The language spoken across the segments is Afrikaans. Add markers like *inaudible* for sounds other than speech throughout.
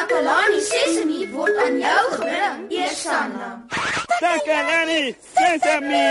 Takalani Sesemi word aan jou gebring, Eersanna. Takalani Sesame.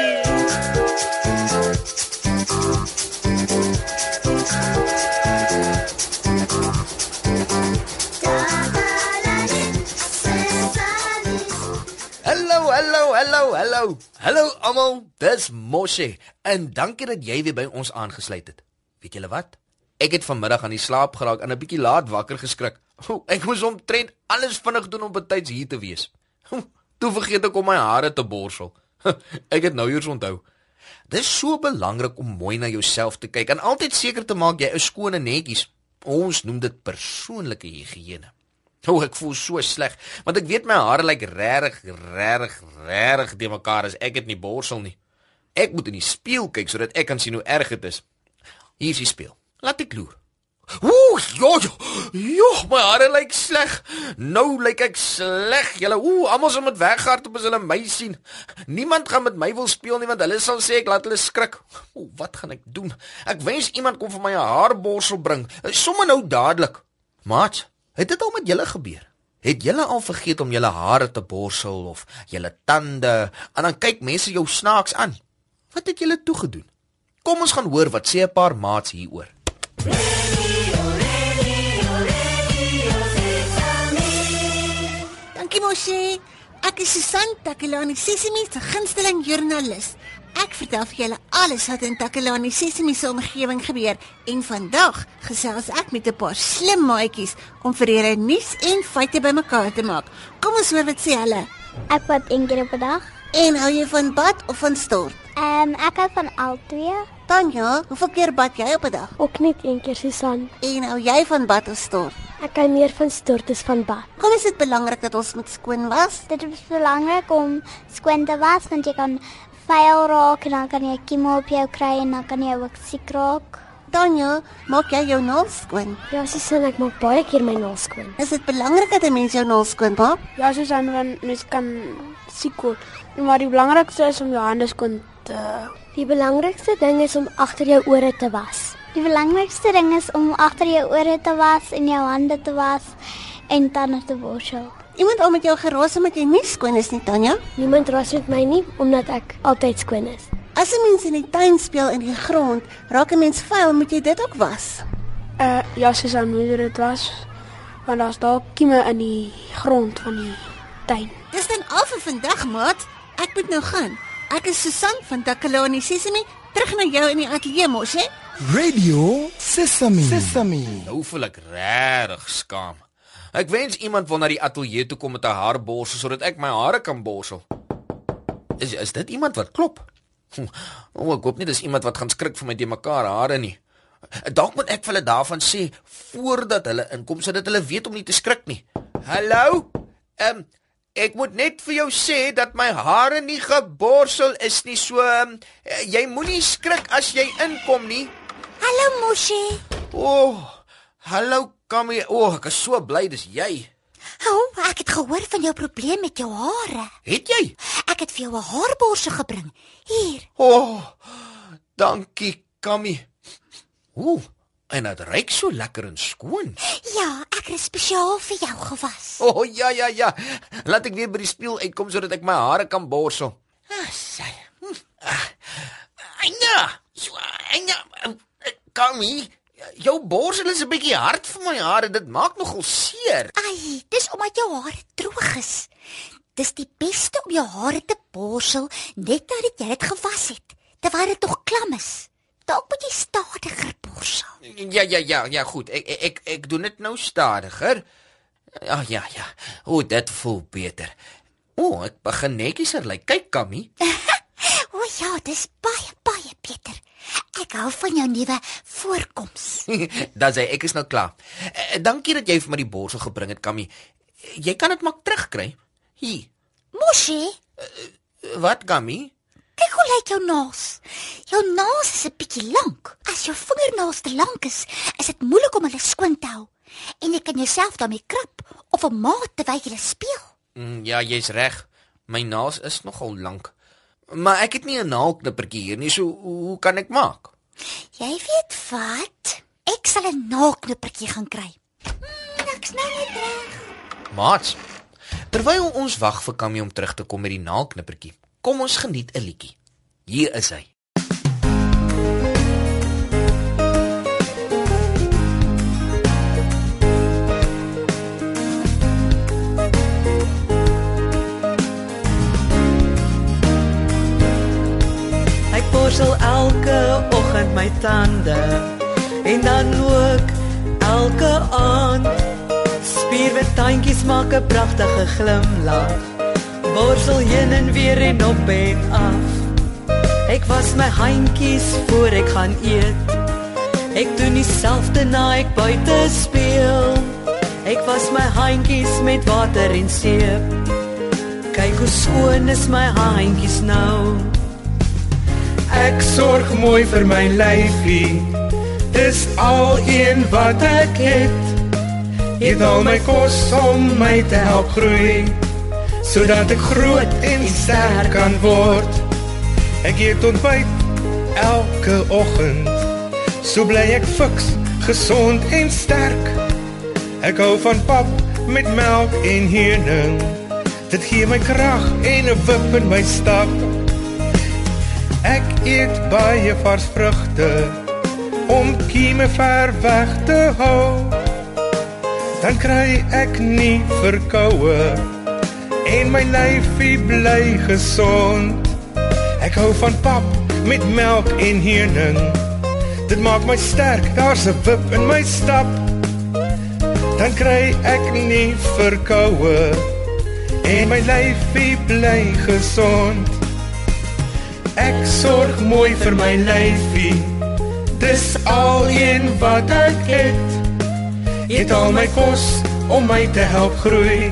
Hallo, hallo, hallo, hallo. Hallo almal, dis Moshe en dankie dat jy weer by ons aangesluit het. Weet julle wat? Ek het vanmiddag aan die slaap geraak en 'n bietjie laat wakker geskrik. O, ek moes omtrent alles vinnig doen om betyds hier te wees. O, toe vergeet ek om my hare te borsel. *laughs* Ek het nou eers onthou. Dis so belangrik om mooi na jouself te kyk en altyd seker te maak jy is skoon en netjies. Ons noem dit persoonlike higiëne. O, ek voel so sleg, want ek weet my hare lyk regtig, regtig, regtig de mekaar as ek dit nie borsel nie. Ek moet in die spieël kyk sodat ek kan sien hoe erg dit is. Hier is die spieël. Laat ek loer. Ooh, jo, jo, jo, my hare lyk sleg. Nou lyk ek sleg. Julle, ooh, almal sal met weghardop as hulle my sien. Niemand gaan met my wil speel nie want hulle sal sê ek laat hulle skrik. Ooh, wat gaan ek doen? Ek wens iemand kom vir my 'n haarborsel bring. Sommige nou dadelik. Maat, het dit al met julle gebeur? Het julle al vergeet om julle hare te borsel of julle tande en dan kyk mense jou snaaks aan? Wat het julle toe gedoen? Kom ons gaan hoor wat sê 'n paar maats hieroor. Dankie Moshi. Ek is Susan Takelani Sesimi se gunsteling joernalis. Ek vertel vir julle alles wat in Takelani Sesimi se omgewing gebeur en vandag gesels ek met 'n paar slim maatjies om vir julle nuus en feite bymekaar te maak. Kom ons hoor wat sê hulle. Ek bad een keer op 'n dag. En hou jy van bad of van stort? Ehm um, ek hou van al twee. Tanya, hoeveel keer bad jy op 'n dag? Ook net een keer Susan. En hou jy van bad of stort? Ek hou meer van stort as van bad. Kom is dit belangrik dat ons moet skoon was? Dit is belangrik om skoon te was want jy kan vuil raak en dan kan jy kieme op jou kry en dan kan jy ook siek raak. Tanya, maak jy jou naels skoon? Ja, Susan, ek maak baie keer my naels skoon. Is dit belangrik dat 'n mens jou naels skoon maak? Ja, Susan, want mens kan siek word. Maar die belangrikste is om jou hande skoon te Die belangrikste ding is om agter jou ore te was. Die belangrikste ding is om agter jou ore te was en jou hande te was en tande te borsel. Iemand al met jou geraas omdat jy nie skoon is nie, Tanya? Niemand ras met my nie omdat ek altyd skoon is. As 'n mens in die tuin speel in die grond, raak 'n mens vuil, moet jy dit ook was. uh ja, Susan, moet jy dit was. Want daar's dalk kieme in die grond van die tuin. Dis dan al vir vandag, maat. Ek moet nou gaan. Ek is Susan van Takalani Sesimi, terug na jou in die ateljee mos, hè? Radio Sesame. Sesame. Nou voel ek regtig skaam. Ek wens iemand wil na die ateljee toe kom met 'n haarborsel sodat ek my hare kan borsel. Is is dit iemand wat klop? Hm, O, oh, ek hoop nie dis iemand wat gaan skrik vir my de mekaar hare nie. Dalk moet ek vir hulle daarvan sê voordat hulle inkom sodat hulle weet om nie te skrik nie. Hallo? Ehm um, ek moet net vir jou sê dat my hare nie geborsel is nie. So um, jy moenie skrik as jy inkom nie. Hallo Moshi. O, oh, hallo Kamie. O, oh, ek is so bly dis jy. O, oh, ek het gehoor van jou probleem met jou hare. Het jy? Ek het vir jou 'n haarborsel gebring. Hier. O, oh, dankie Kamie. Ooh, en dit ruik so lekker en skoon. Ja, ek het spesiaal vir jou gewas. O, oh, ja ja ja. Laat ek weer by die spieël uitkom sodat ek my hare kan borsel. Ah, sy. Hm. Ah, Anja, so Anja, Kamie, jou borsel is 'n bietjie hard vir my hare. Dit maak nogal seer. Ai, dis omdat jou hare droog is. Dis die beste om jou hare te borsel net nadat jy dit gewas het, terwyl dit nog klam is. Dalk moet jy stadiger borsel. Ja ja ja, ja goed. Ek ek ek, ek doen dit nou stadiger. Ja ja ja. O, dit voel beter. O, ek begin netjieser lyk. Kyk, Kammy. *laughs* O ja, dis baie baie beter. Ek hou van jou nuwe voorkoms. *laughs* Dan sê ek is nou klaar. Eh, dankie dat jy vir my die borsel gebring het, Kammy. Jy kan dit maak terugkry. Hier. Moshi, Wat, Kammy? Kyk hoe lyk jou naels. Jou naels is 'n bietjie lank. As jou vingernaels te lank is, is dit moeilik om hulle skoon te hou. En jy kan jouself daarmee krap of 'n maat terwyl jy speel. Mm, ja, jy's reg. My naels is nogal lank. Maar ek het nie 'n naalknippertjie hier nie, so hoe kan ek maak? Jy weet wat? Ek sal 'n naalknippertjie gaan kry. Hmm, ek's nou net reg. Maats. Terwyl ons wag vir Kammy om terug te kom met die naalknippertjie, kom ons geniet 'n liedjie. Hier is hy. Ek borsel elke oggend my tande en dan ook elke aand. Spierwit tandjies maak 'n pragtige glimlag. Borsel heen en weer en op en af. Ek was my handjies voor ek gaan eet. Ek doen dieselfde na ek buite speel. Ek was my handjies met water en seep. Kyk hoe skoon is my handjies nou. Ek sorg mooi vir my lyfie. Dis al een wat ek het. Eet al my kos om my te help groei, sodat ek groot en sterk kan word. Ek eet ontbyt elke oggend. So bly ek fiks, gesond en sterk. Ek hou van pap met melk en honing. Dit gee my krag en 'n wip in my stap. Ek eet baie vars vrugte om kieme ver weg te hou. Dan kry ek nie verkoue en my lyfie bly gesond. Ek hou van pap met melk en honing. Dit maak my sterk, daar's 'n wip in my stap. Dan kry ek nie verkoue en my lyfie bly gesond. Ek sorg mooi vir my lyfie. Dis al een wat ek het. Eet al my kos om my te help groei,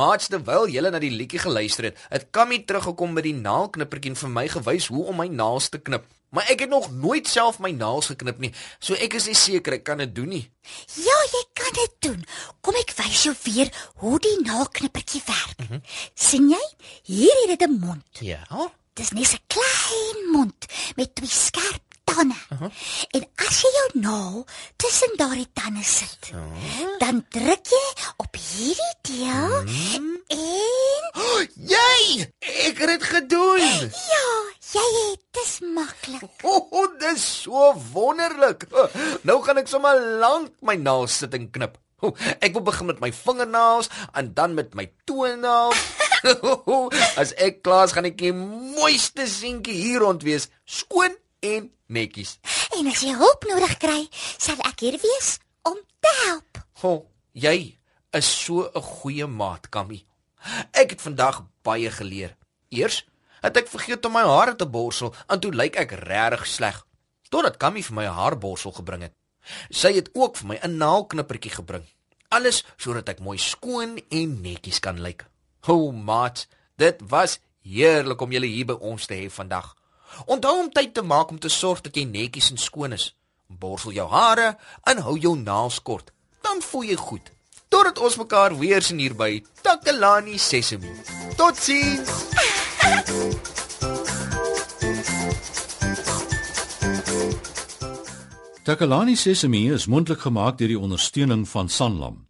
Maats, terwyl julle na die liedjie geluister het, het Kammy teruggekom met die naalknippertjie en vir my gewys hoe om my naels te knip. Maar ek het nog nooit self my naels geknip nie, so ek is nie seker ek kan dit doen nie. Ja, jy kan dit doen. Kom ek wys jou weer hoe die naalknippertjie werk. Mm -hmm. sien jy? Hier het dit 'n mond. Ja. Dis net 'n klein mond met twee skerp tande. Uh -huh. En as jy jou naal tussen daardie tande sit, uh -huh. dan druk jy op hierdie deel mm. en oh, jy, ek het dit gedoen. Ja, jy het dis maklik. *laughs* O, oh, dis so wonderlik. Nou gaan ek sommer lank my naels sit en knip. Ek wil begin met my vingernaels en dan met my toenaels. *laughs* As ek klaar is, gaan ek die mooiste seentjie hier rond wees, skoon en netjies. En as jy hulp nodig kry, sal ek hier wees om te help. Ho, jy is so 'n goeie maat, Kammy. Ek het vandag baie geleer. Eers het ek vergeet om my hare te borsel en toe lyk ek regtig sleg. Totdat Kammy vir my 'n haarborsel gebring het. Sy het ook vir my 'n naalknippertjie gebring. Alles sodat ek mooi skoon en netjies kan lyk. Ho, maat, dit was heerlik om julle hier by ons te hê vandag. Onthou om tyd te maak om te sorg dat jy netjies en skoon is. Borsel jou hare en hou jou naels kort. Dan voel jy goed. Totdat ons mekaar weer sien hier by Takalani Sesemi. Totsiens. Takalani Sesemi is mondelik gemaak deur die ondersteuning van Sanlam.